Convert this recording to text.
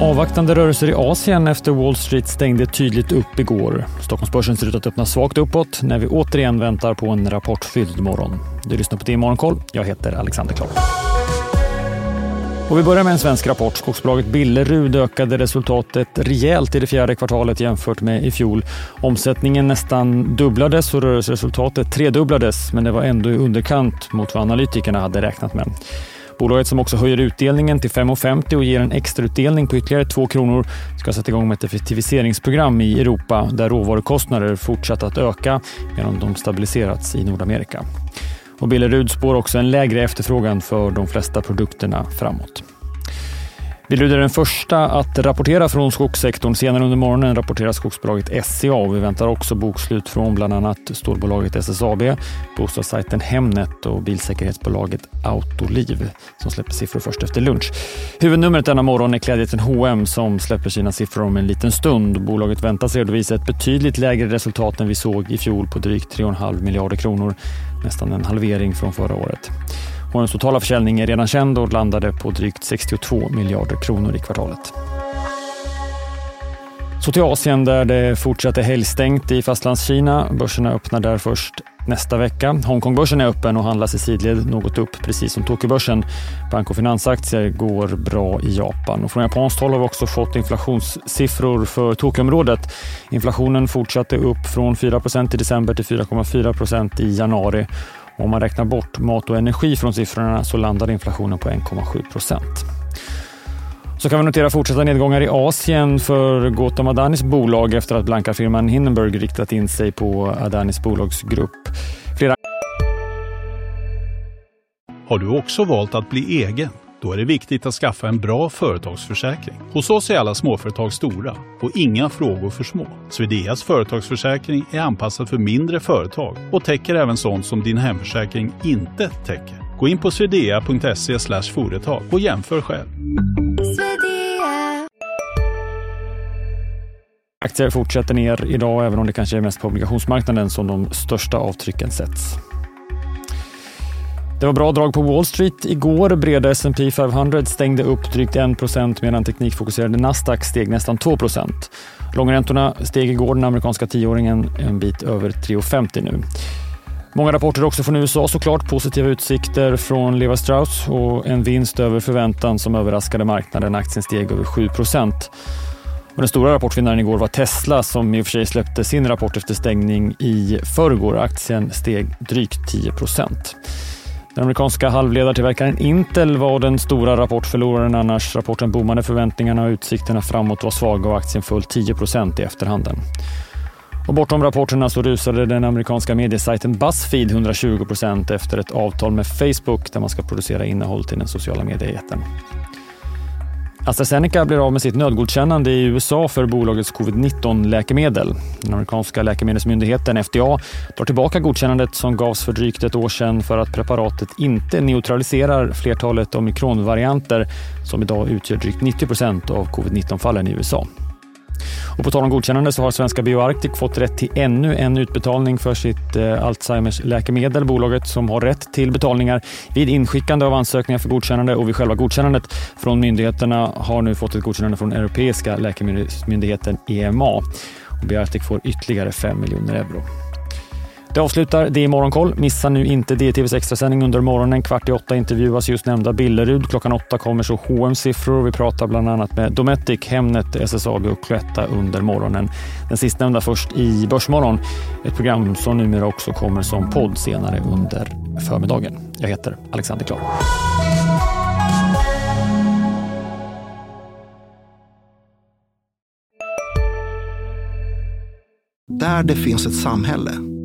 Avvaktande rörelser i Asien efter Wall Street stängde tydligt upp igår. Stockholmsbörsen ser ut att öppna svagt uppåt när vi återigen väntar på en rapportfylld morgon. Du lyssnar på det Morgonkoll. Jag heter Alexander Klar. Och vi börjar med en svensk rapport. Skogsbolaget Billerud ökade resultatet rejält i det fjärde kvartalet jämfört med i fjol. Omsättningen nästan dubblades och rörelseresultatet tredubblades men det var ändå i underkant mot vad analytikerna hade räknat med. Bolaget som också höjer utdelningen till 5,50 och ger en extrautdelning på ytterligare 2 kronor ska sätta igång med ett effektiviseringsprogram i Europa där råvarukostnader fortsatt att öka medan de stabiliserats i Nordamerika. Och Billerud spår också en lägre efterfrågan för de flesta produkterna framåt. Vi lyder den första att rapportera från skogssektorn. Senare under morgonen rapporterar skogsbolaget SCA och vi väntar också bokslut från bland annat storbolaget SSAB, bostadssajten Hemnet och bilsäkerhetsbolaget Autoliv som släpper siffror först efter lunch. Huvudnumret denna morgon är klädjätten H&M som släpper sina siffror om en liten stund. Bolaget väntas redovisa ett betydligt lägre resultat än vi såg i fjol på drygt 3,5 miljarder kronor, nästan en halvering från förra året. H&M's totala försäljning är redan känd och landade på drygt 62 miljarder kronor i kvartalet. Så till Asien där det fortsatte helgstängt i Fastlandskina. Börserna öppnar där först nästa vecka. Hongkongbörsen är öppen och handlas i sidled något upp, precis som Tokyobörsen. Bank och finansaktier går bra i Japan. Och från japanskt håll har vi också fått inflationssiffror för Tokyoområdet. Inflationen fortsatte upp från 4% i december till 4,4% i januari om man räknar bort mat och energi från siffrorna så landar inflationen på 1,7 procent. Så kan vi notera fortsatta nedgångar i Asien för Gautam Adanis bolag efter att blankarfirman Hindenburg riktat in sig på Adanis bolagsgrupp. Flera... Har du också valt att bli egen? Då är det viktigt att skaffa en bra företagsförsäkring. Hos oss är alla småföretag stora och inga frågor för små. Swedeas företagsförsäkring är anpassad för mindre företag och täcker även sånt som din hemförsäkring inte täcker. Gå in på swedea.se företag och jämför själv. Aktier fortsätter ner idag även om det kanske är mest på obligationsmarknaden som de största avtrycken sätts. Det var bra drag på Wall Street igår. Breda S&P 500 stängde upp drygt 1% medan teknikfokuserade Nasdaq steg nästan 2% Långräntorna steg igår, den amerikanska tioåringen en bit över 3,50 nu. Många rapporter också från USA såklart. Positiva utsikter från Levi Strauss och en vinst över förväntan som överraskade marknaden. Aktien steg över 7 och den stora rapportvinnaren igår var Tesla som i och för sig släppte sin rapport efter stängning i förrgår. Aktien steg drygt 10 den amerikanska halvledartillverkaren Intel var den stora rapportförloraren annars. Rapporten bommade förväntningarna och utsikterna framåt var svaga och aktien föll 10 i efterhanden. Och bortom rapporterna så rusade den amerikanska mediesajten Buzzfeed 120 procent efter ett avtal med Facebook där man ska producera innehåll till den sociala mediejätten. AstraZeneca blir av med sitt nödgodkännande i USA för bolagets covid-19-läkemedel. Den amerikanska läkemedelsmyndigheten FDA drar tillbaka godkännandet som gavs för drygt ett år sedan för att preparatet inte neutraliserar flertalet omikronvarianter som idag utgör drygt 90 procent av covid-19-fallen i USA. Och på tal om godkännande så har svenska BioArctic fått rätt till ännu en utbetalning för sitt eh, Alzheimers läkemedel. Bolaget som har rätt till betalningar vid inskickande av ansökningar för godkännande och vid själva godkännandet från myndigheterna har nu fått ett godkännande från Europeiska läkemedelsmyndigheten EMA. Och BioArctic får ytterligare 5 miljoner euro. Det avslutar det i Morgonkoll. Missa nu inte DTVs extrasändning under morgonen. Kvart i åtta intervjuas just nämnda Billerud. Klockan åtta kommer så hm siffror Vi pratar bland annat med Dometic, Hemnet, SSAB och Cloetta under morgonen. Den sistnämnda först i Börsmorgon. Ett program som numera också kommer som podd senare under förmiddagen. Jag heter Alexander Klar. Där det finns ett samhälle